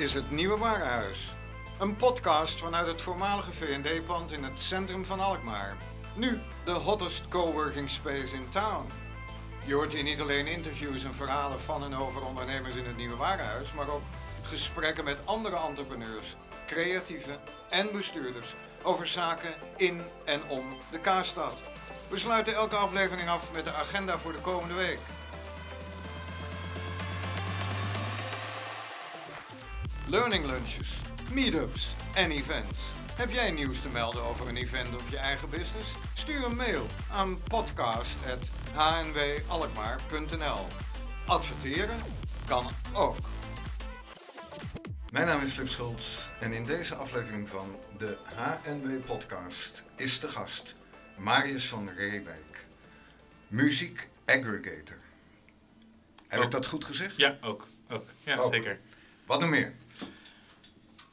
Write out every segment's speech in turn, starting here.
Is het Nieuwe Warenhuis. Een podcast vanuit het voormalige V&D-pand in het centrum van Alkmaar. Nu de hottest coworking space in town. Je hoort hier niet alleen interviews en verhalen van en over ondernemers in het Nieuwe Warenhuis, maar ook gesprekken met andere entrepreneurs, creatieven en bestuurders over zaken in en om de Kaarstad. We sluiten elke aflevering af met de agenda voor de komende week. Learning lunches, meetups en events. Heb jij nieuws te melden over een event of je eigen business? Stuur een mail aan podcast.hnwalkmaar.nl Adverteren kan ook. Mijn naam is Flip Schultz en in deze aflevering van de HNW Podcast is de gast Marius van Reewijk, muziek aggregator. Heb ik Ook. dat goed gezegd? Ja, ook. ook. Ja, Ook. zeker. Wat nog meer?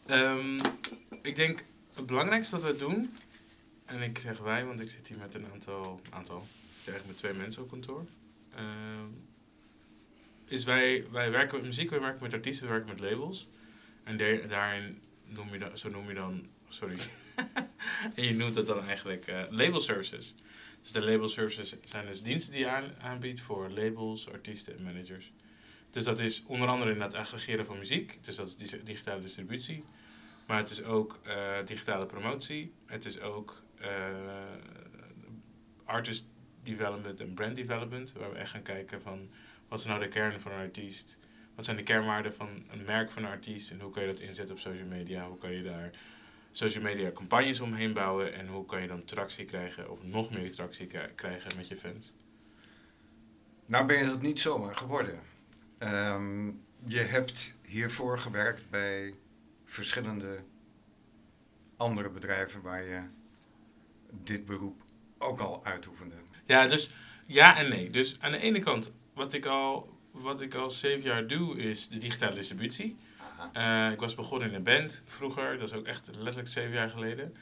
Ehm, ik denk het belangrijkste dat we doen, en ik zeg wij, want ik zit hier met een aantal, aantal ik eigenlijk met twee mensen op kantoor, ehm, is wij, wij werken met muziek, wij werken met artiesten, we werken met labels. En daarin noem je dan, zo noem je dan, sorry, en je noemt dat dan eigenlijk eh, label services. Dus de label services zijn dus diensten die je aan, aanbiedt voor labels, artiesten en managers. Dus dat is onder andere in het aggregeren van muziek. Dus dat is digitale distributie. Maar het is ook eh, digitale promotie. Het is ook eh, artist development en brand development. Waar we echt gaan kijken van wat is nou de kern van een artiest. Wat zijn de kernwaarden van een merk van een artiest. En hoe kan je dat inzetten op social media. Hoe kan je daar social media campagnes omheen bouwen. En hoe kan je dan tractie krijgen of nog meer tractie kri- krijgen met je fans. Nou ben je dat niet zomaar geworden. Ehm, je hebt hiervoor gewerkt bij verschillende andere bedrijven waar je dit beroep ook al uitoefende. Ja, dus ja en nee. Dus aan de ene kant, wat ik al, wat ik al zeven jaar doe, is de digitale distributie. Eh, ik was begonnen in een band vroeger, dat is ook echt letterlijk zeven jaar geleden.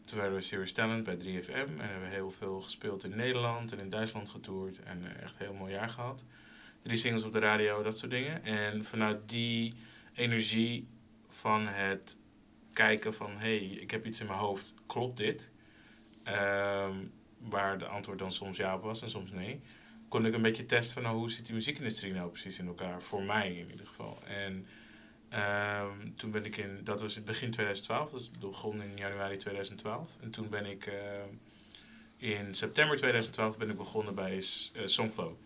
Toen werden we Serious Talent bij 3FM en hebben we heel veel gespeeld in Nederland en in Duitsland getoerd en echt een heel mooi jaar gehad. Drie singles op de radio, dat soort dingen. En vanuit die energie van het kijken van, hé, hey, ik heb iets in mijn hoofd, klopt dit? Ehm, waar de antwoord dan soms ja op was en soms nee. Kon ik een beetje testen van nou, hoe zit die muziekindustrie nou precies in elkaar? Voor mij in ieder geval. En ehm, toen ben ik in, dat was in begin 2012, dat is begonnen in januari 2012. En toen ben ik ehm, in september 2012 ben ik begonnen bij eh, Songflow.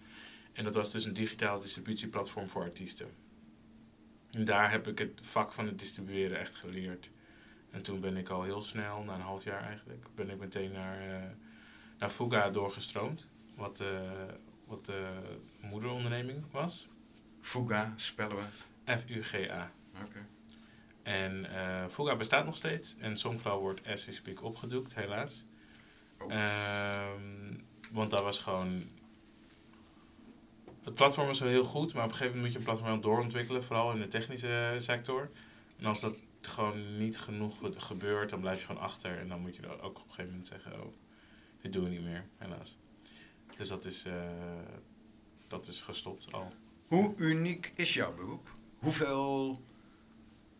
En dat was dus een digitaal distributieplatform voor artiesten. En daar heb ik het vak van het distribueren echt geleerd. En toen ben ik al heel snel, na een half jaar eigenlijk, ben ik meteen naar, eh, naar Fuga doorgestroomd. Wat, eh, wat de moederonderneming was. Fuga spellen we. F-U-G-A. Oké. En eh Fuga bestaat nog steeds. En Songflow wordt as we speak opgedoekt, helaas. Oh. Want dat was gewoon... Het platform was wel heel goed, maar op een gegeven moment moet je een platform wel doorontwikkelen. Vooral in de technische sector. En als dat gewoon niet genoeg gebeurt, dan blijf je gewoon achter. En dan moet je dan ook op een gegeven moment zeggen, oh, dit doen we niet meer, helaas. Dus dat is, eh, dat is gestopt al. Hoe uniek is jouw beroep? Hoeveel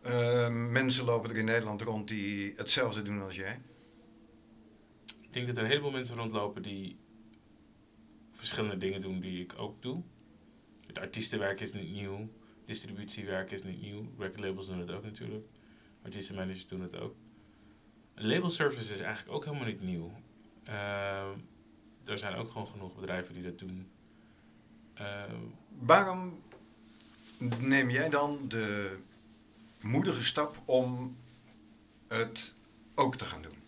eh, mensen lopen er in Nederland rond die hetzelfde doen als jij? Ik denk dat er een heleboel mensen rondlopen die verschillende dingen doen die ik ook doe. Het artiestenwerk is niet nieuw. Distributiewerk is niet nieuw. Recordlabels doen het ook natuurlijk. Artiestenmanagers doen het ook. Label service is eigenlijk ook helemaal niet nieuw. Ehm, er zijn ook gewoon genoeg bedrijven die dat doen. Ehm, Waarom neem jij dan de moedige stap om het ook te gaan doen?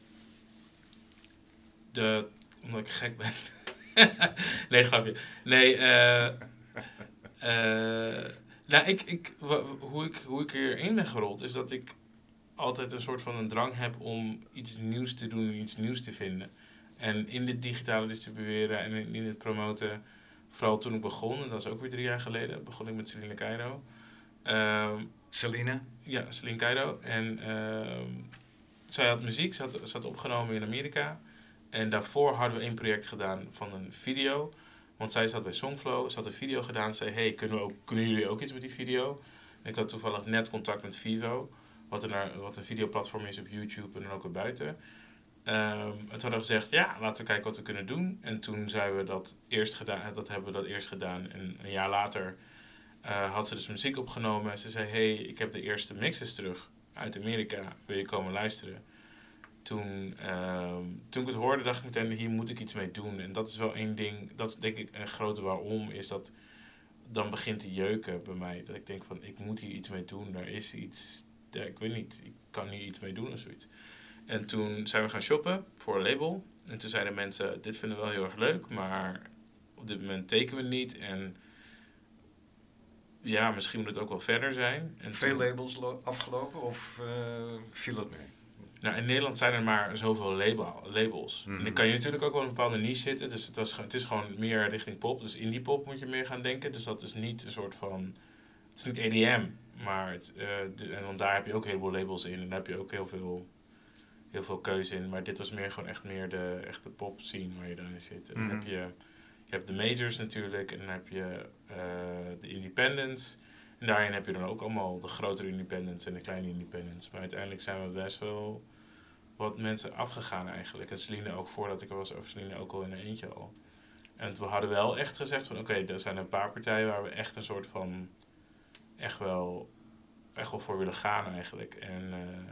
de, omdat ik gek ben. nee, grapje. Nee, eh. eh, nou, ik, ik, hoe, ik, hoe ik hierin ben gerold is dat ik altijd een soort van een drang heb om iets nieuws te doen en iets nieuws te vinden. En in dit digitale distribueren en in, in het promoten, vooral toen ik begon, en dat is ook weer drie jaar geleden, begon ik met Celine Cairo. Ehm, Celine? ja, Celine Cairo. En ehm, zij had muziek, ze had, ze had opgenomen in Amerika. En daarvoor hadden we één project gedaan van een video. Want zij zat bij Songflow, ze had een video gedaan. Zei, hey, kunnen, we ook, kunnen jullie ook iets met die video? Ik had toevallig net contact met Vivo, wat een, wat een videoplatform is op YouTube en dan ook erbuiten. Um, en toen hadden we gezegd, ja, laten we kijken wat we kunnen doen. En toen zijn we dat eerst gedaan, dat hebben we dat eerst gedaan. En een jaar later uh, had ze dus muziek opgenomen. En ze zei, hey, ik heb de eerste mixes terug uit Amerika. Wil je komen luisteren? Toen, uh, toen ik het hoorde, dacht ik meteen, hier moet ik iets mee doen. En dat is wel één ding, dat is denk ik een grote waarom, is dat dan begint te jeuken bij mij. Dat ik denk van, ik moet hier iets mee doen. Er is iets, ik weet niet, ik kan hier iets mee doen of zoiets. En toen zijn we gaan shoppen voor een label. En toen zeiden mensen, dit vinden we wel heel erg leuk, maar op dit moment tekenen we niet. En ja, misschien moet het ook wel verder zijn. En Veel labels afgelopen of uh, viel het mee? Nou, in Nederland zijn er maar zoveel label, labels. En dan mhm. kan je natuurlijk ook wel een bepaalde niche zitten. Dus het, was, het is gewoon meer richting pop. Dus indie pop moet je meer gaan denken. Dus dat is niet een soort van... Het is niet EDM. Maar het, uh, de, en want daar heb je ook een heleboel labels in. En daar heb je ook heel veel, heel veel keuze in. Maar dit was meer gewoon echt meer de echte pop scene waar je dan in zit. En dan heb mhm. je... Je hebt de majors natuurlijk. En dan heb je uh, de independents. En daarin heb je dan ook allemaal de grotere independents en de kleine independents. Maar uiteindelijk zijn we best wel wat mensen afgegaan eigenlijk. En Celine ook voordat ik er was over Celine ook al in een eentje al. En we hadden wel echt gezegd van oké, er zijn een paar partijen waar we echt een soort van echt wel, echt wel voor willen gaan eigenlijk. En, uh,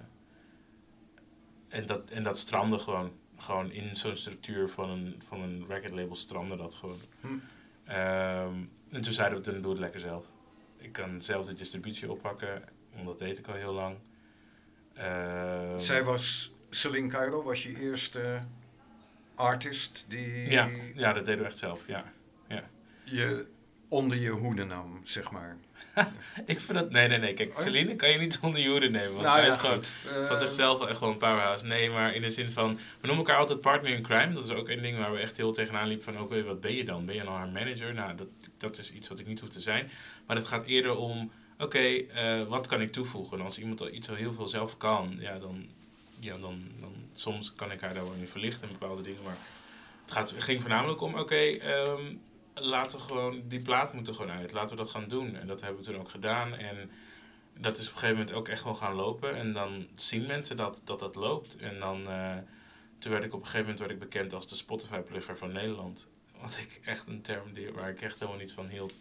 en, dat, en dat strandde gewoon. Gewoon in zo'n structuur van een, van een record label strandde dat gewoon. Hm. Um, en toen zeiden we, dan doe het lekker zelf. Ik kan zelf de distributie oppakken, want dat deed ik al heel lang. Uh, Zij was Celine Cairo was je eerste artist die... Ja, ja dat deden we echt zelf, ja. ja. Je onder je hoede nam, zeg maar. ik vind dat... Nee, nee, nee. Kijk, oh Celine kan je niet onder je hoede nemen. Want nou, zij is gewoon van eh, zichzelf echt wel een powerhouse. Nee, maar in de zin van... We noemen elkaar altijd partner in crime. Dat is ook een ding waar we echt heel tegenaan liepen van... Oké, wat ben je dan? Ben je dan haar manager? Nou, dat, dat is iets wat ik niet hoef te zijn. Maar het gaat eerder om... Oké, uh, wat kan ik toevoegen? En als iemand al iets al heel veel zelf kan... Ja, dan ja, dan, dan soms kan ik haar daar wel in verlichten in bepaalde dingen. Maar het, gaat, ging voornamelijk om, oké, ehm, laten we gewoon, die plaat moet er gewoon uit. Laten we dat gaan doen. En dat hebben we toen ook gedaan. En dat is op een gegeven moment ook echt wel gaan lopen. En dan zien mensen dat dat, dat loopt. En dan, uh, toen werd ik op een gegeven moment werd ik bekend als de Spotify-plugger van Nederland. Wat ik echt een term die, waar ik echt helemaal niet van hield.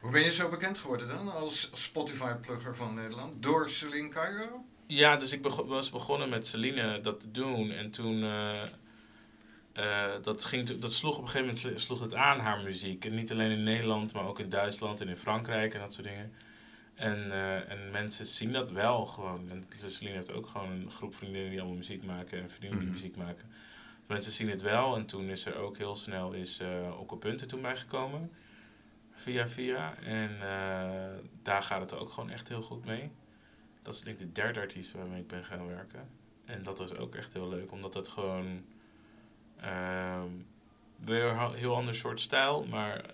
Hoe ben je zo bekend geworden dan als Spotify-plugger van Nederland? Door Celine Cairo? Ja, dus ik was begonnen met Celine dat te doen. En toen... Uh, dat, ging, dat sloeg op een gegeven moment sloeg het aan, haar muziek. En niet alleen in Nederland, maar ook in Duitsland en in Frankrijk en dat soort dingen. En, uh, en mensen zien dat wel gewoon. En Celine heeft ook gewoon een groep vriendinnen die allemaal muziek maken en vriendinnen die mhm. muziek maken. Mensen zien het wel. En toen is er ook heel snel is, uh, ook op punten toen bijgekomen. Via via. En daar gaat het ook gewoon echt heel goed mee dat is denk ik de derde artiest waarmee ik ben gaan werken. En dat was ook echt heel leuk, omdat het gewoon weer een heel ander soort stijl, maar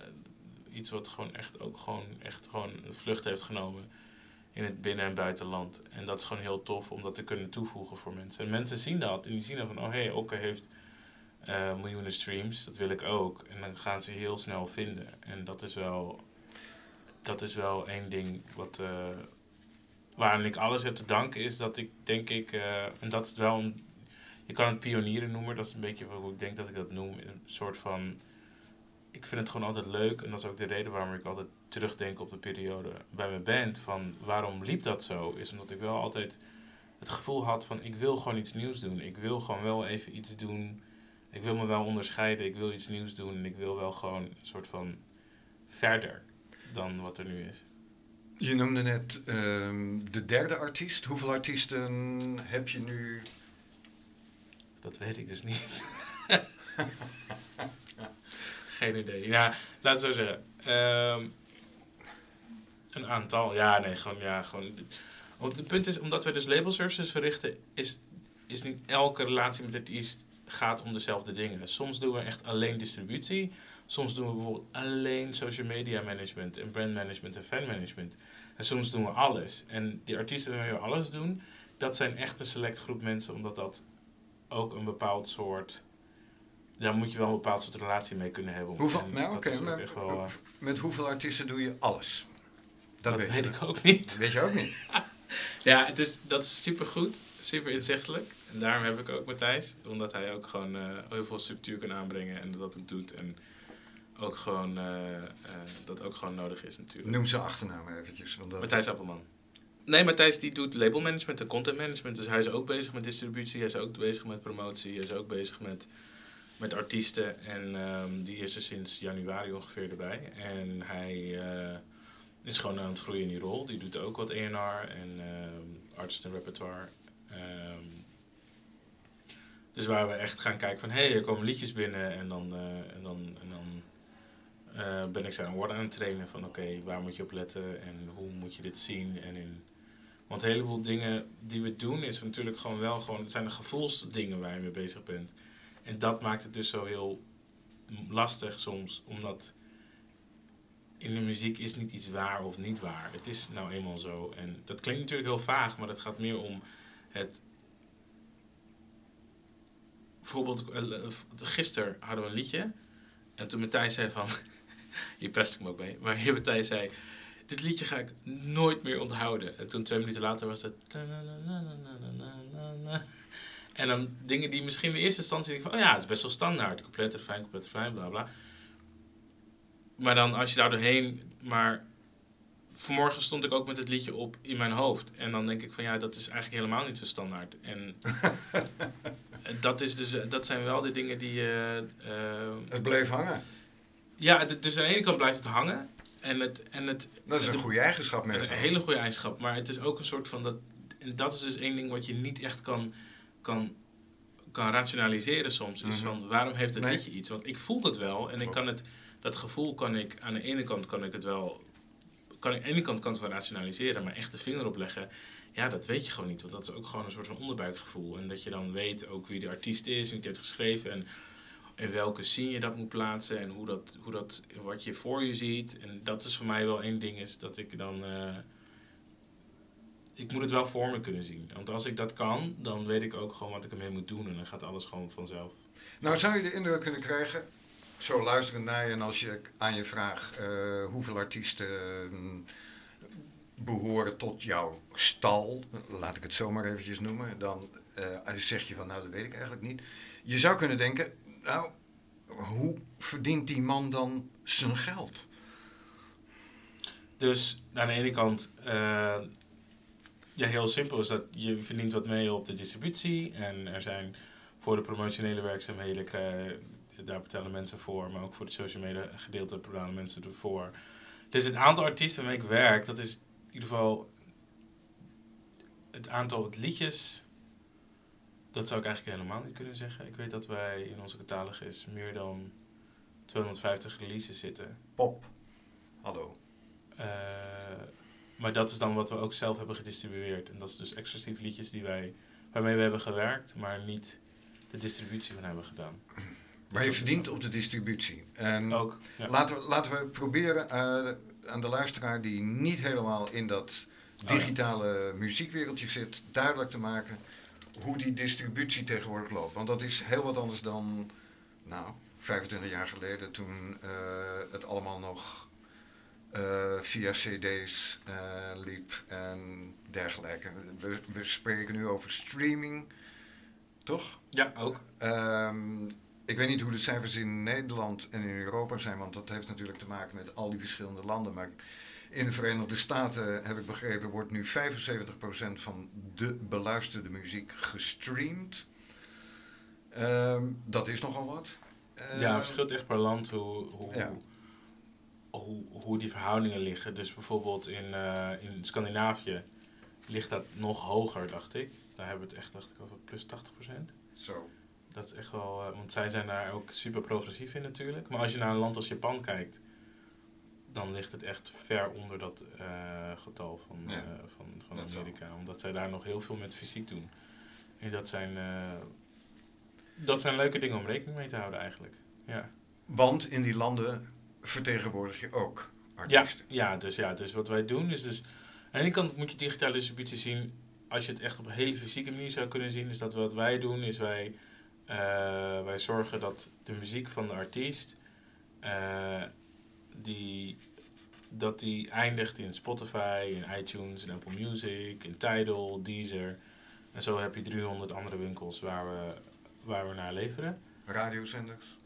iets wat gewoon echt ook gewoon echt gewoon een vlucht heeft genomen in het binnen- en buitenland. En dat is gewoon heel tof om dat te kunnen toevoegen voor mensen. En mensen zien dat en die zien dan van, oh hé, hey, Okke heeft uh, miljoenen streams, dat wil ik ook. En dan gaan ze heel snel vinden. En dat is wel, dat is wel één ding wat, uh, ik alles heb te danken is dat ik denk ik, en dat is wel een, je kan het pionieren noemen, dat is een beetje hoe ik denk dat ik dat noem, een soort van, ik vind het gewoon altijd leuk en dat is ook de reden waarom ik altijd terugdenk op de periode bij mijn band, van waarom liep dat zo, is omdat ik wel altijd het gevoel had van ik wil gewoon iets nieuws doen, ik wil gewoon wel even iets doen, ik wil me wel onderscheiden, ik wil iets nieuws doen en ik wil wel gewoon een soort van verder dan wat er nu is. Je noemde net ehm, de derde artiest. Hoeveel artiesten heb je nu? Dat weet ik dus niet. Geen idee. Ja, laat het zo zeggen. Um, een aantal. Ja, nee, gewoon. Ja, gewoon. Want het punt is, omdat we dus label services verrichten, is, is niet elke relatie met het artiest gaat om dezelfde dingen. Soms doen we echt alleen distributie. Soms doen we bijvoorbeeld alleen social media management en brand management en fan management. En soms doen we alles. En die artiesten waarmee we alles doen, dat zijn echt een select groep mensen, omdat dat ook een bepaald soort. Daar moet je wel een bepaald soort relatie mee kunnen hebben. Hoeveel, nou, okay, wel, uh, met hoeveel artiesten doe je alles? Dat, weet ik ook niet. Weet je ook niet. Ja, het is, dat is super goed, super inzichtelijk. En daarom heb ik ook Matthijs, omdat hij ook gewoon eh, heel veel structuur kan aanbrengen en dat ook doet. En ook gewoon, eh, eh, dat ook gewoon nodig is natuurlijk. Noem zijn achternaam eventjes. Want dat... Matthijs Appelman. Nee, Matthijs die doet labelmanagement en content management. Dus hij is ook bezig met distributie, hij is ook bezig met promotie, hij is ook bezig met, met artiesten. En ehm, die is er sinds januari ongeveer erbij. En hij eh, is gewoon aan het groeien in die rol. Die doet ook wat ENR en ehm artist repertoire. Ehm, dus waar we echt gaan kijken van, hé, hey, er komen liedjes binnen en dan, eh, en dan, en dan eh, ben ik zijn woorden aan het trainen van oké, waar moet je op letten en hoe moet je dit zien. En in, want een heleboel dingen die we doen is natuurlijk gewoon wel gewoon, het zijn de gevoelsdingen waar je mee bezig bent. En dat maakt het dus zo heel lastig soms, omdat in de muziek is niet iets waar of niet waar. Het is nou eenmaal zo. En dat klinkt natuurlijk heel vaag, maar het gaat meer om het bijvoorbeeld, eh, gisteren hadden we een liedje. En toen Matthijs zei van, hier pest ik me ook mee, maar hier Matthijs zei, dit liedje ga ik nooit meer onthouden. En toen twee minuten later was het... En dan dingen die misschien in eerste instantie denk ik van, oh ja, het is best wel standaard. Couplet, refrein, couplet, refrein, bla bla. Maar dan als je daar doorheen, maar vanmorgen stond ik ook met het liedje op in mijn hoofd. En dan denk ik van ja, dat is eigenlijk helemaal niet zo standaard. En dat, is dus, dat zijn wel de dingen die je. eh, Het bleef hangen. ja, dus aan de ene kant blijft het hangen. En het, en het, Dat is een goede eigenschap dat is meestal. een hele goede eigenschap. Maar het is ook een soort van. Dat, en dat is dus één ding wat je niet echt kan, kan, kan rationaliseren soms. Is Mhm. van waarom heeft het Nee. liedje iets? Want ik voel het wel. En ik kan het, dat gevoel kan ik. Aan de ene kant kan ik het wel. Kan ik, aan de ene kant kan het wel rationaliseren. Maar echt de vinger opleggen. Ja, dat weet je gewoon niet. Want dat is ook gewoon een soort van onderbuikgevoel. En dat je dan weet ook wie de artiest is. En wie het heeft geschreven. En in welke scene je dat moet plaatsen. En hoe dat, hoe dat, wat je voor je ziet. En dat is voor mij wel één ding. Is dat ik dan. eh, ik moet het wel voor me kunnen zien. Want als ik dat kan, dan weet ik ook gewoon wat ik ermee moet doen. En dan gaat alles gewoon vanzelf. Nou zou je de indruk kunnen krijgen, zo luisterend naar je en als je aan je vraagt eh, hoeveel artiesten mm, behoren tot jouw stal, laat ik het zo maar eventjes noemen, dan eh, zeg je van nou dat weet ik eigenlijk niet. Je zou kunnen denken, nou hoe verdient die man dan zijn geld? Dus aan de ene kant, eh, ja, heel simpel is dat je verdient wat mee op de distributie. En er zijn voor de promotionele werkzaamheden, daar betalen mensen voor. Maar ook voor de social media gedeelte betalen mensen ervoor. Dus het aantal artiesten waarmee ik werk, dat is in ieder geval het aantal liedjes. Dat zou ik eigenlijk helemaal niet kunnen zeggen. Ik weet dat wij in onze catalogus meer dan 250 releases zitten. Pop, hallo. Eh, maar dat is dan wat we ook zelf hebben gedistribueerd. En dat is dus exclusief liedjes die wij, waarmee we hebben gewerkt, maar niet de distributie van hebben gedaan. Dus Maar je dat is verdient op de distributie. En Ook, ja. Laten, we, laten we proberen eh, aan de luisteraar die niet helemaal in dat Oh ja. digitale muziekwereldje zit, duidelijk te maken hoe die distributie tegenwoordig loopt. Want dat is heel wat anders dan, nou, 25 jaar geleden toen eh, het allemaal nog eh, via cd's eh, liep en dergelijke. We, we spreken nu over streaming, toch? ja, ook. Ehm, ik weet niet hoe de cijfers in Nederland en in Europa zijn, want dat heeft natuurlijk te maken met al die verschillende landen. Maar in de Verenigde Staten, heb ik begrepen, wordt nu 75% van de beluisterde muziek gestreamd. Ehm, dat is nogal wat. ja, Ehm, het verschilt echt per land hoe, hoe, Ja. hoe, hoe die verhoudingen liggen. Dus bijvoorbeeld in, eh, in Scandinavië ligt dat nog hoger, dacht ik. Daar hebben we het echt, dacht ik, over plus 80%. Zo. Dat is echt wel, eh, want zij zijn daar ook super progressief in natuurlijk. Maar als je naar een land als Japan kijkt, dan ligt het echt ver onder dat eh, getal van, Ja, eh, van, van dat. Amerika. Omdat zij daar nog heel veel met fysiek doen. En dat zijn, eh, dat zijn leuke dingen om rekening mee te houden eigenlijk. Ja. Want in die landen vertegenwoordig je ook artiesten. ja, dus ja, dus wat wij doen is dus... Aan de ene kant moet je digitale distributie zien... Als je het echt op een hele fysieke manier zou kunnen zien... is dat wat wij doen is wij... eh, wij zorgen dat de muziek van de artiest... eh, die, dat die eindigt in Spotify, in iTunes, in Apple Music, in Tidal, Deezer. En zo heb je 300 andere winkels waar we, waar we naar leveren. Radiozenders?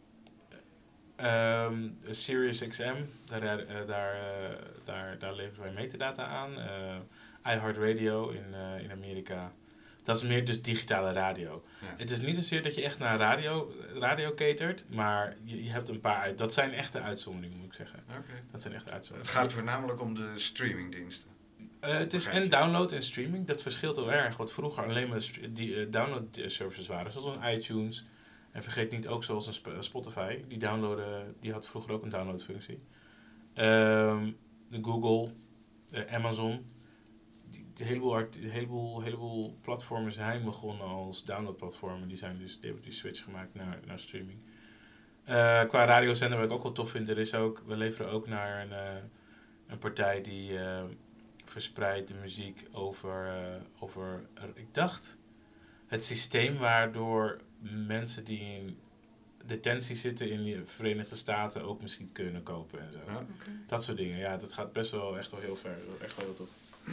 Um, Sirius XM, daar, uh, daar, uh, daar, daar leveren wij metadata aan. Uh, iHeartRadio in, in Amerika. Dat is meer dus digitale radio. Ja. Het is niet zozeer dat je echt naar radio, radio catert, maar je, je hebt een paar uit. Dat zijn echte uitzonderingen, moet ik zeggen. Okay. Dat zijn echte uitzonderingen. Het gaat voornamelijk om de streamingdiensten. Uh, het is en download en streaming. Dat verschilt heel erg. Wat vroeger alleen maar die uh, download services waren, zoals een iTunes. En vergeet niet ook zoals een Sp Spotify. Die, downloaden, die had vroeger ook een downloadfunctie. Um, de Google, uh, Amazon. Die heleboel, art, heleboel, heleboel platformen zijn begonnen als downloadplatformen. Die, zijn dus, die hebben die switch gemaakt naar, naar streaming. Uh, qua radiozender, wat ik ook wel tof vind, er is ook, we leveren ook naar een, uh, een partij die uh, verspreidt de muziek over, over, ik dacht, het systeem waardoor mensen die in detentie zitten in de Verenigde Staten ook muziek kunnen kopen en zo. Ja. Oké. Dat soort dingen. Ja, dat gaat best wel echt wel heel ver. Echt wel wat op.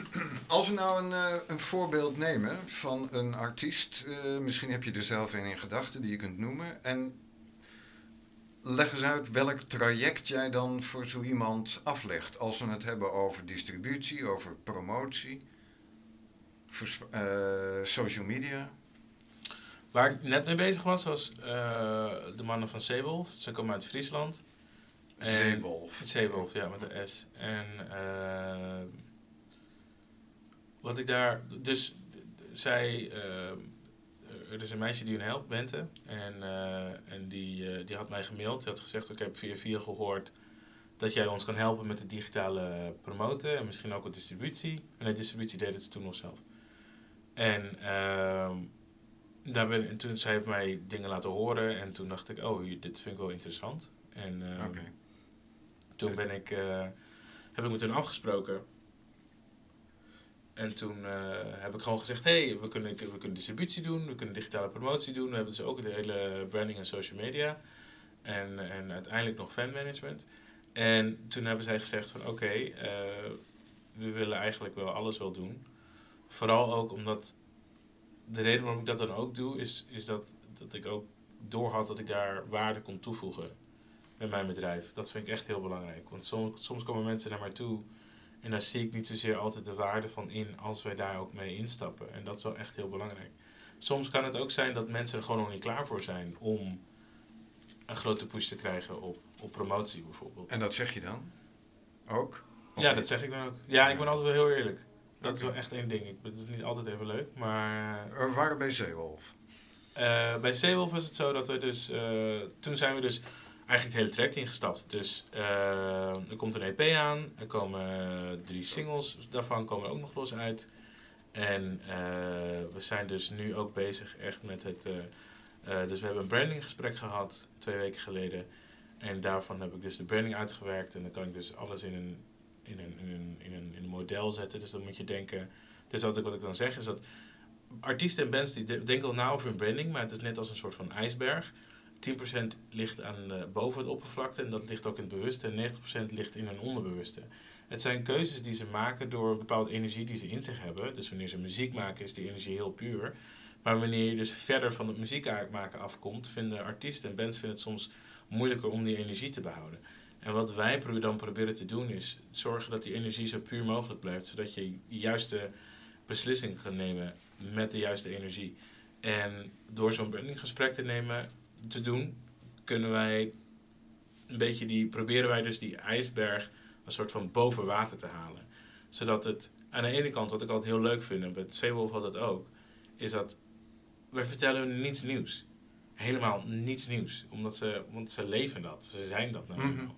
Als we nou een, eh, een voorbeeld nemen van een artiest, eh, misschien heb je er zelf een in gedachten die je kunt noemen. En leg eens uit welk traject jij dan voor zo iemand aflegt. Als we het hebben over distributie, over promotie, vers- eh, social media. Waar ik net mee bezig was, was de mannen van Zeewolf. Ze komen uit Friesland. Zeewolf. Zeewolf, ja, met een S. En wat ik daar. Dus zij. eh, er is een meisje die hun helpt, Bente. En, eh, en die, eh, die had mij gemaild. Die had gezegd: Ik heb via via gehoord dat jij ons kan helpen met de digitale promoten. En misschien ook wat distributie. En de distributie deed het ze toen nog zelf. En. ehm, daar ben, en toen zij heeft mij dingen laten horen en toen dacht ik, oh, dit vind ik wel interessant. En ehm, toen ben ik, heb ik met hun afgesproken. En toen eh, heb ik gewoon gezegd, hey, we, kunnen, we kunnen distributie doen, we kunnen digitale promotie doen. We hebben dus ook het hele branding en social media. En, en uiteindelijk nog fanmanagement. En toen hebben zij gezegd van, oké, eh, we willen eigenlijk wel alles wel doen. Vooral ook omdat de reden waarom ik dat dan ook doe, is, is dat, dat ik ook doorhad dat ik daar waarde kon toevoegen met mijn bedrijf. Dat vind ik echt heel belangrijk. Want soms, soms komen mensen naar mij toe en daar zie ik niet zozeer altijd de waarde van in als wij daar ook mee instappen. En dat is wel echt heel belangrijk. Soms kan het ook zijn dat mensen er gewoon nog niet klaar voor zijn om een grote push te krijgen op, op promotie bijvoorbeeld. En dat zeg je dan? Ook? Of ja, niet? dat zeg ik dan ook. Ja, ik ben altijd wel heel eerlijk. Dat is wel echt één ding. Ik, het is niet altijd even leuk, maar We waren bij Zeewolf. Eh, bij Zeewolf is het zo dat we dus... eh, toen zijn we dus eigenlijk het hele traject ingestapt. Dus eh, er komt een EP aan. Er komen drie singles. Daarvan komen ook nog los uit. En eh, we zijn dus nu ook bezig echt met het... eh, dus we hebben een brandinggesprek gehad twee weken geleden. En daarvan heb ik dus de branding uitgewerkt. En dan kan ik dus alles in een, in een, in een, in een, in een model zetten. Dus dan moet je denken... Dus wat ik, wat ik dan zeg is dat artiesten en bands die de- denken al na over hun branding, maar het is net als een soort van ijsberg. 10% ligt aan, eh, boven het oppervlakte en dat ligt ook in het bewuste. En 90% ligt in hun onderbewuste. Het zijn keuzes die ze maken door een bepaalde energie die ze in zich hebben. Dus wanneer ze muziek maken is die energie heel puur. Maar wanneer je dus verder van het muziek maken afkomt, vinden artiesten en bands vinden het soms moeilijker om die energie te behouden. En wat wij dan proberen te doen is zorgen dat die energie zo puur mogelijk blijft. Zodat je de juiste beslissing kan nemen met de juiste energie. En door zo'n brandinggesprek te nemen, te doen, kunnen wij een beetje die, proberen wij dus die ijsberg een soort van boven water te halen. Zodat het, aan de ene kant, wat ik altijd heel leuk vind, en bij Zeewolf had het ook, is dat wij vertellen hun niets nieuws. Helemaal niets nieuws. Omdat ze, want ze leven dat. Ze zijn dat nou eenmaal.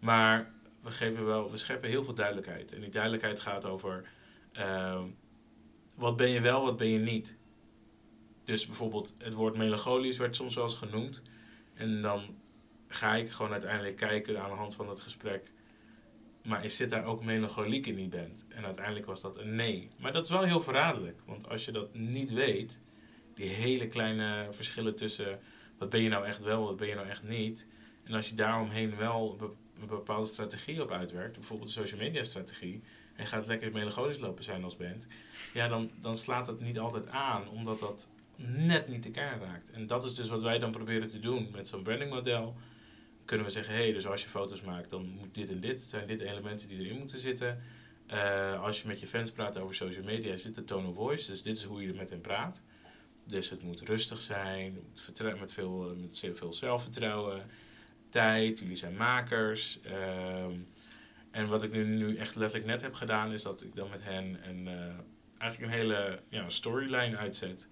Maar we, geven wel, we scheppen heel veel duidelijkheid. En die duidelijkheid gaat over... ehm, wat ben je wel, wat ben je niet. Dus bijvoorbeeld het woord melancholisch werd soms wel eens genoemd. En dan ga ik gewoon uiteindelijk kijken aan de hand van het gesprek. Maar is zit daar ook melancholiek in die band? En uiteindelijk was dat een nee. Maar dat is wel heel verraderlijk. Want als je dat niet weet, die hele kleine verschillen tussen wat ben je nou echt wel, wat ben je nou echt niet. En als je daaromheen wel een bepaalde strategie op uitwerkt, bijvoorbeeld de social media strategie, en gaat lekker melancholisch lopen zijn als band, ja, dan, dan slaat dat niet altijd aan, omdat dat net niet de kern raakt. En dat is dus wat wij dan proberen te doen met zo'n brandingmodel. Kunnen we zeggen, hé, hey, dus als je foto's maakt, dan moet dit en dit, zijn dit elementen die erin moeten zitten. Uh, als je met je fans praat over social media, zit de tone of voice, dus dit is hoe je met hen praat. Dus het moet rustig zijn, met veel, met veel zelfvertrouwen, tijd, jullie zijn makers. Uh, en wat ik nu, echt letterlijk net heb gedaan, is dat ik dan met hen een, uh, eigenlijk een hele ja, storyline uitzet.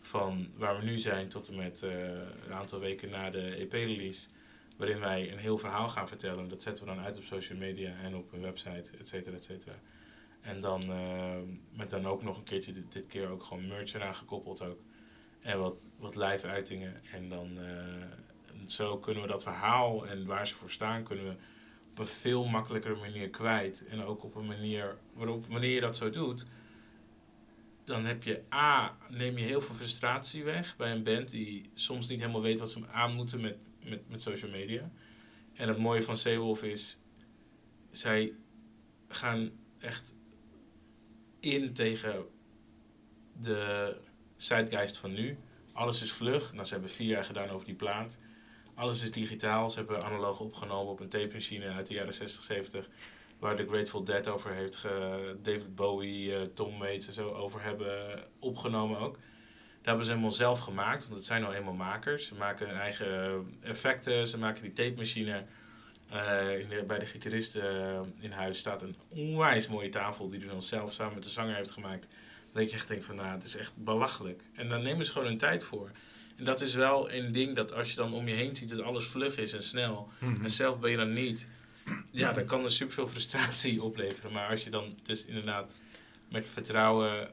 Van waar we nu zijn tot en met uh, een aantal weken na de EP-release. Waarin wij een heel verhaal gaan vertellen. Dat zetten we dan uit op social media en op een website, et cetera, et cetera. En dan uh, met dan ook nog een keertje, dit, keer ook gewoon merch eraan gekoppeld ook. En wat, wat live uitingen. En dan zo kunnen we dat verhaal en waar ze voor staan, kunnen we op een veel makkelijkere manier kwijt. En ook op een manier waarop, wanneer je dat zo doet, dan heb je A, neem je heel veel frustratie weg bij een band die soms niet helemaal weet wat ze aan moeten met, met, met social media. En het mooie van Seewolf is, zij gaan echt in tegen de zeitgeist van nu. Alles is vlug. Nou, ze hebben vier jaar gedaan over die plaat. Alles is digitaal. Ze hebben analoog opgenomen op een tape-machine uit de jaren 60, 70. Waar de Grateful Dead over heeft, ge, David Bowie, uh, Tom Waits en zo over hebben opgenomen ook. Dat hebben ze helemaal zelf gemaakt, want het zijn nou eenmaal makers. Ze maken hun eigen effecten, ze maken die tape-machine. Uh, in de, bij de gitaristen in huis staat een onwijs mooie tafel die hij dan zelf samen met de zanger heeft gemaakt. Dat je echt denkt van nou, het is echt belachelijk. En dan nemen ze gewoon hun tijd voor. En dat is wel een ding dat als je dan om je heen ziet dat alles vlug is en snel. Mhm. En zelf ben je dan niet. Ja, dan kan er superveel frustratie opleveren. Maar als je dan dus inderdaad met vertrouwen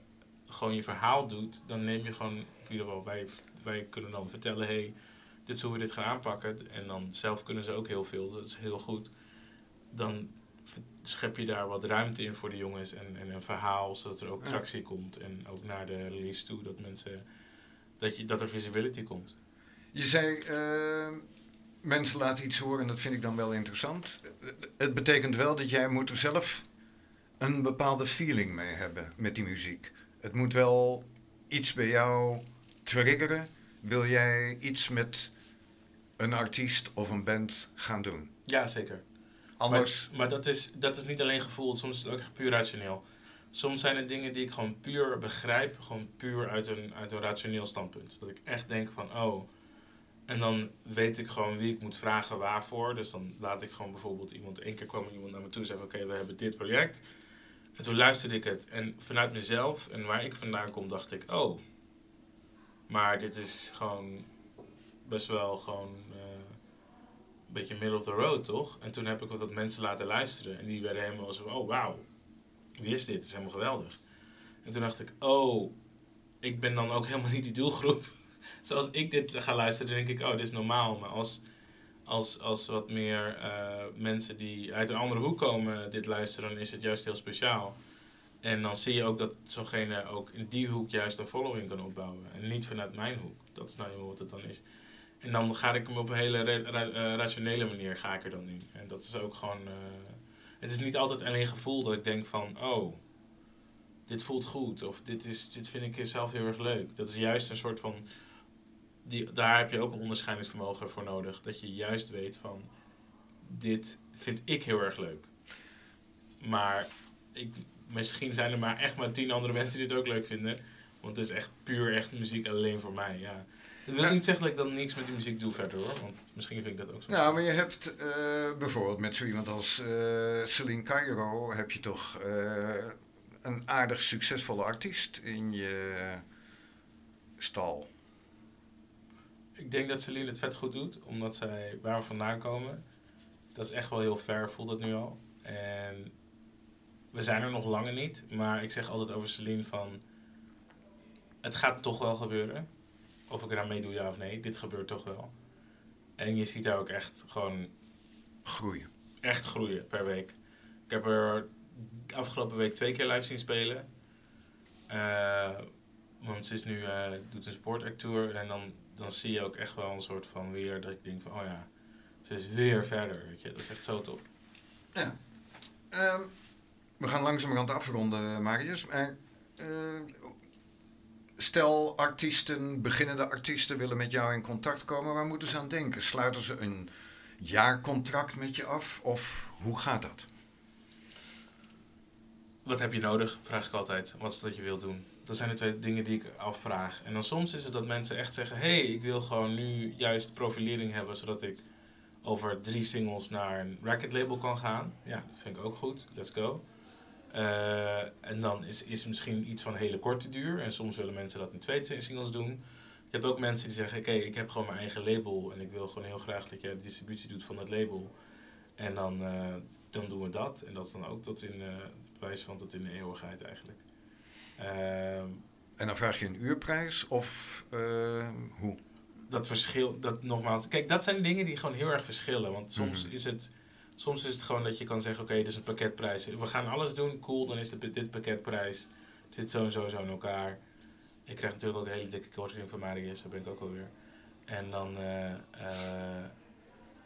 gewoon je verhaal doet, dan neem je gewoon, in ieder geval wij, wij kunnen dan vertellen, hey, dit is hoe we dit gaan aanpakken. En dan zelf kunnen ze ook heel veel, dat is heel goed. Dan schep je daar wat ruimte in voor de jongens en, en een verhaal, zodat er ook tractie komt. En ook naar de release toe, dat mensen dat, je, dat er visibility komt. Je zei, uh, mensen laten iets horen en dat vind ik dan wel interessant. Het betekent wel dat jij moet er zelf een bepaalde feeling mee hebben met die muziek. Het moet wel iets bij jou triggeren. Wil jij iets met een artiest of een band gaan doen? Ja, zeker. Anders... Maar, maar dat, is, dat is niet alleen gevoeld, soms is het ook puur rationeel soms zijn er dingen die ik gewoon puur begrijp, gewoon puur uit een, uit een rationeel standpunt. Dat ik echt denk van, oh, en dan weet ik gewoon wie ik moet vragen waarvoor. Dus dan laat ik gewoon bijvoorbeeld iemand, één keer kwam iemand naar me toe en oké, we hebben dit project. En toen luisterde ik het en vanuit mezelf en waar ik vandaan kom, dacht ik, oh, maar dit is gewoon best wel gewoon uh, een beetje middle of the road, toch? En toen heb ik wat mensen laten luisteren en die werden helemaal zo oh, wauw wie is dit? Het is helemaal geweldig. En toen dacht ik, oh, ik ben dan ook helemaal niet die doelgroep. Zoals ik dit ga luisteren, denk ik, oh, dit is normaal. Maar als, als, als wat meer uh, mensen die uit een andere hoek komen dit luisteren, dan is het juist heel speciaal. En dan zie je ook dat zo'ngene ook in die hoek juist een following kan opbouwen. En niet vanuit mijn hoek. Dat is nou helemaal wat het dan is. En dan ga ik hem op een hele uh, rationele manier ga ik er dan in. En dat is ook gewoon... Uh, het is niet altijd alleen gevoel dat ik denk van, oh, dit voelt goed. Of dit, is, dit vind ik zelf heel erg leuk. Dat is juist een soort van, die, daar heb je ook een onderscheidingsvermogen voor nodig. Dat je juist weet van, dit vind ik heel erg leuk. Maar ik, misschien zijn er maar echt maar tien andere mensen die het ook leuk vinden. Want het is echt puur echt muziek alleen voor mij, ja. Dat wil niet zeggen dat ik dan niks met die muziek doe verder hoor. Want misschien vind ik dat ook zo. Nou, maar je hebt uh, bijvoorbeeld met zo iemand als uh, Celine Cairo... heb je toch uh, een aardig succesvolle artiest in je stal. Ik denk dat Celine het vet goed doet. Omdat zij waar we vandaan komen... Dat is echt wel heel ver, voelt het nu al. En we zijn er nog langer niet. Maar ik zeg altijd over Celine van... Het gaat toch wel gebeuren of ik eraan meedoe, ja of nee. Dit gebeurt toch wel. En je ziet daar ook echt gewoon... Groeien. Echt groeien per week. Ik heb er afgelopen week twee keer live zien spelen. Uh, want ze is nu, uh, doet een sportactour en dan, dan zie je ook echt wel een soort van weer dat ik denk van, oh ja, Ze is weer verder, weet je. Dat is echt zo tof. Ja. Ehm, we gaan langzamerhand afronden, Marius. Maar, eh, stel, artiesten, beginnende artiesten willen met jou in contact komen. Waar moeten ze aan denken? Sluiten ze een jaarcontract met je af? Of hoe gaat dat? Wat heb je nodig, vraag ik altijd. Wat is dat je wilt doen? Dat zijn de twee dingen die ik afvraag. En dan soms is het dat mensen echt zeggen... hé, hey, ik wil gewoon nu juist profilering hebben... zodat ik over drie singles naar een record label kan gaan. Ja, dat vind ik ook goed. Let's go. Uh, en dan is, is misschien iets van hele korte duur. En soms willen mensen dat in twee singles doen. Je hebt ook mensen die zeggen: Oké, ik heb gewoon mijn eigen label. En ik wil gewoon heel graag dat jij de distributie doet van dat label. En dan, uh, dan doen we dat. En dat is dan ook tot in uh, bewijs van tot in de eeuwigheid eigenlijk. Ehm, en dan vraag je een uurprijs of hoe? Dat verschil, dat nogmaals. Kijk, dat zijn dingen die gewoon heel erg verschillen. Want soms mm -hmm. is het Soms is het gewoon dat je kan zeggen, oké, okay, dit is een pakketprijs. We gaan alles doen, cool, dan is het dit pakketprijs. Zit zo en zo zo in elkaar. Ik krijg natuurlijk ook een hele dikke korting van Marius, daar ben ik ook alweer. En dan, uh, uh,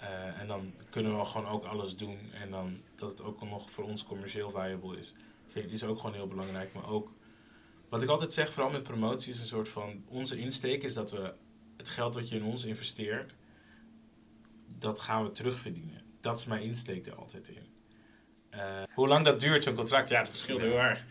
uh, en dan kunnen we gewoon ook alles doen. En dan dat het ook nog voor ons commercieel viable is. Vind, is ook gewoon heel belangrijk. Maar ook, wat ik altijd zeg, vooral met promotie, is een soort van... Onze insteek is dat we het geld wat je in ons investeert, dat gaan we terugverdienen dat is mijn insteek er altijd in. Uh, hoe lang dat duurt, zo'n contract, ja, het verschilt heel erg.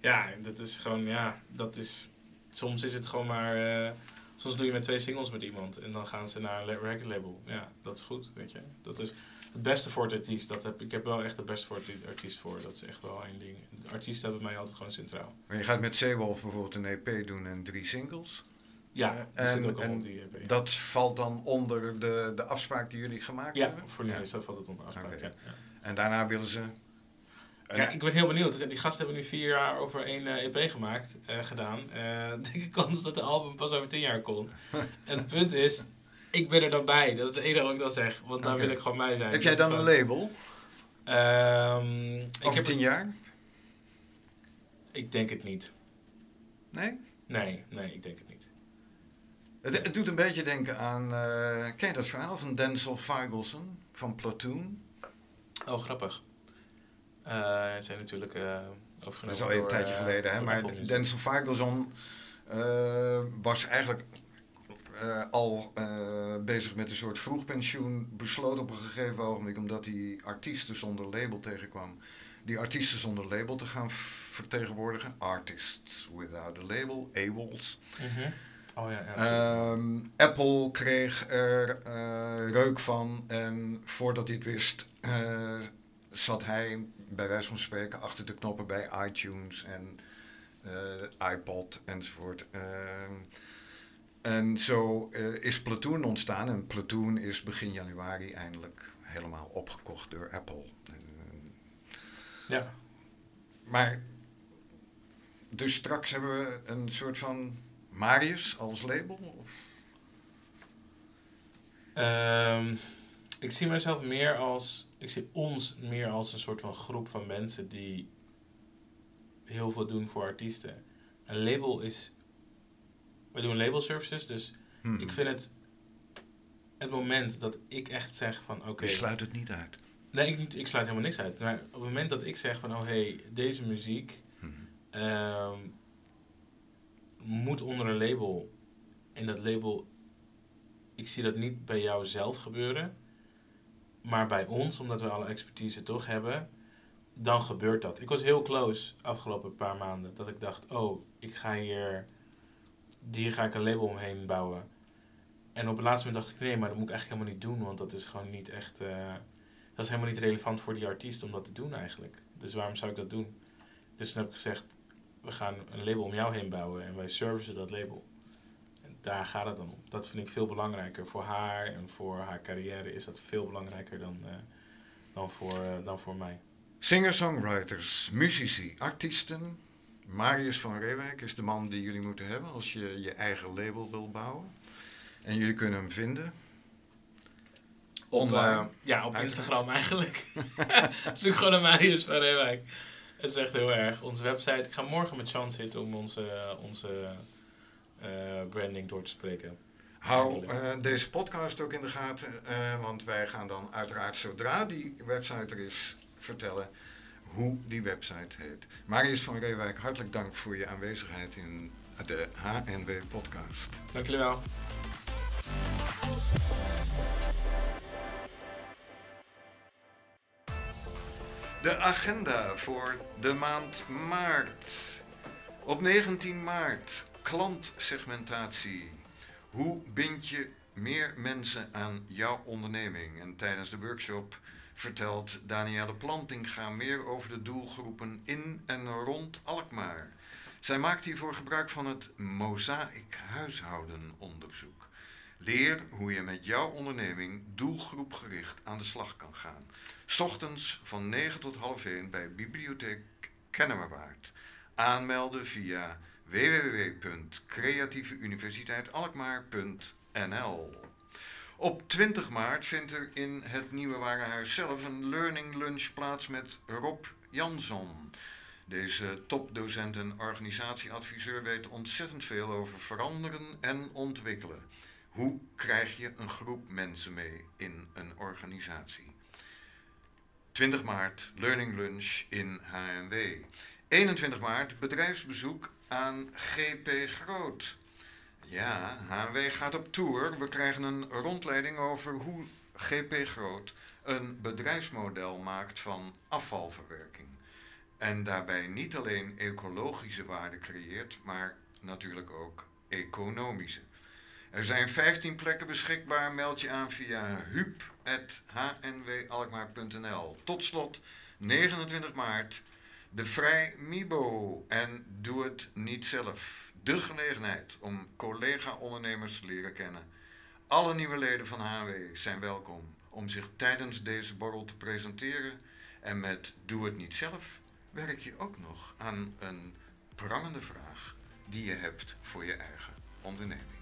Ja, dat is gewoon, ja, dat is... Soms is het gewoon maar... Uh, soms doe je met twee singles met iemand en dan gaan ze naar een record label. Ja, dat is goed, weet je. Dat is het beste voor het artiest. Dat heb, ik heb wel echt het beste voor het artiest voor. Dat is echt wel één ding. De artiesten hebben mij altijd gewoon centraal. Maar je gaat met Zeewolf bijvoorbeeld een EP doen en drie singles? Ja, dat en, zit ook al op die EP. Dat valt dan onder de, de afspraak die jullie gemaakt ja, hebben? voor nu is dat valt het onder de afspraak, okay. ja. En daarna willen ze... Ja, ik ben heel benieuwd. Die gasten hebben nu vier jaar over één EP gemaakt, uh, gedaan. Uh, dikke kans dat de album pas over tien jaar komt. en het punt is, ik ben er dan bij. Dat is het enige wat ik dan zeg. Want daar okay. wil ik gewoon bij zijn. Heb jij dan gewoon... een label? Um, over ik heb tien jaar? Ik denk het niet. Nee? Nee, nee, ik denk het niet. Het, het, doet een beetje denken aan, uh, ken je dat verhaal van Denzel Fagelson van Platoon? Oh, grappig. Uh, het zijn natuurlijk uh, overgenomen Dat is al een tijdje geleden, hè? Maar Denzel Fagelson was eigenlijk al bezig met een soort vroegpensioen. Besloot op een gegeven ogenblik, omdat hij artiesten zonder label tegenkwam, die artiesten zonder label te gaan vertegenwoordigen. Artists without a label, AWOLs. Mm -hmm. Oh, ja, ja, um, Apple kreeg er uh, reuk van en voordat hij het wist, uh, zat hij bij wijze van spreken achter de knoppen bij iTunes en uh, iPod enzovoort. Ehm, en zo is Platoon ontstaan en Platoon is begin januari eindelijk helemaal opgekocht door Apple. ja. Maar dus straks hebben we een soort van Marius als label? Of? Um, ik zie mezelf meer als. Ik zie ons meer als een soort van groep van mensen die heel veel doen voor artiesten. Een label is. We doen label services, dus hmm. ik vind het. Het moment dat ik echt zeg van oké. Okay, Je sluit het niet uit. Nee, ik, ik sluit helemaal niks uit. Maar op het moment dat ik zeg van oh hey, deze muziek. Hmm. Um, moet onder een label. En dat label, ik zie dat niet bij jou zelf gebeuren, maar bij ons, omdat we alle expertise toch hebben, dan gebeurt dat. Ik was heel close afgelopen paar maanden, dat ik dacht, oh, ik ga hier, hier ga ik een label omheen bouwen. En op het laatste moment dacht ik, nee, maar dat moet ik eigenlijk helemaal niet doen, want dat is gewoon niet echt, uh, dat is helemaal niet relevant voor die artiest om dat te doen eigenlijk. Dus waarom zou ik dat doen? Dus toen heb ik gezegd, we gaan een label om jou heen bouwen en wij servicen dat label. En daar gaat het dan om. Dat vind ik veel belangrijker. Voor haar en voor haar carrière is dat veel belangrijker dan, uh, dan, voor, uh, dan voor mij. Singer-songwriters, muzici, artiesten. Marius van Reewijk is de man die jullie moeten hebben als je je eigen label wil bouwen. En jullie kunnen hem vinden. Op, uh, ja, op Instagram eigenlijk. Zoek gewoon naar Marius van Reewijk. Het is echt heel erg. Onze website. Ik ga morgen met Sean zitten om onze, onze uh, branding door te spreken. Hou uh, deze podcast ook in de gaten, want wij gaan dan uiteraard zodra die website er is vertellen hoe die website heet. Marius van Reewijk, hartelijk dank voor je aanwezigheid in de HNW podcast. Dank jullie wel. De agenda voor de maand maart. Op 19 maart klantsegmentatie. Hoe bind je meer mensen aan jouw onderneming? En tijdens de workshop vertelt Danielle Plantinga meer over de doelgroepen in en rond Alkmaar. Zij maakt hiervoor gebruik van het mozaïek huishoudenonderzoek. Leer hoe je met jouw onderneming doelgroepgericht aan de slag kan gaan. Ochtends van 9 tot half 1 bij Bibliotheek Kennemerwaard. Aanmelden via www.creatieveuniversiteitalkmaar.nl Op 20 maart vindt er in het Nieuwe Warenhuis zelf een learning lunch plaats met Rob Jansson. Deze topdocent en organisatieadviseur weet ontzettend veel over veranderen en ontwikkelen. Hoe krijg je een groep mensen mee in een organisatie? 20 maart, Learning Lunch in HNW. 21 maart, bedrijfsbezoek aan GP Groot. Ja, HNW gaat op tour. We krijgen een rondleiding over hoe GP Groot een bedrijfsmodel maakt van afvalverwerking. En daarbij niet alleen ecologische waarde creëert, maar natuurlijk ook economische. Er zijn 15 plekken beschikbaar. Meld je aan via huub.hnwalkmaar.nl. Tot slot, 29 maart, de Vrij Mibo. En doe het niet zelf. De gelegenheid om collega-ondernemers te leren kennen. Alle nieuwe leden van HW zijn welkom om zich tijdens deze borrel te presenteren. En met Doe het niet zelf werk je ook nog aan een prangende vraag die je hebt voor je eigen onderneming.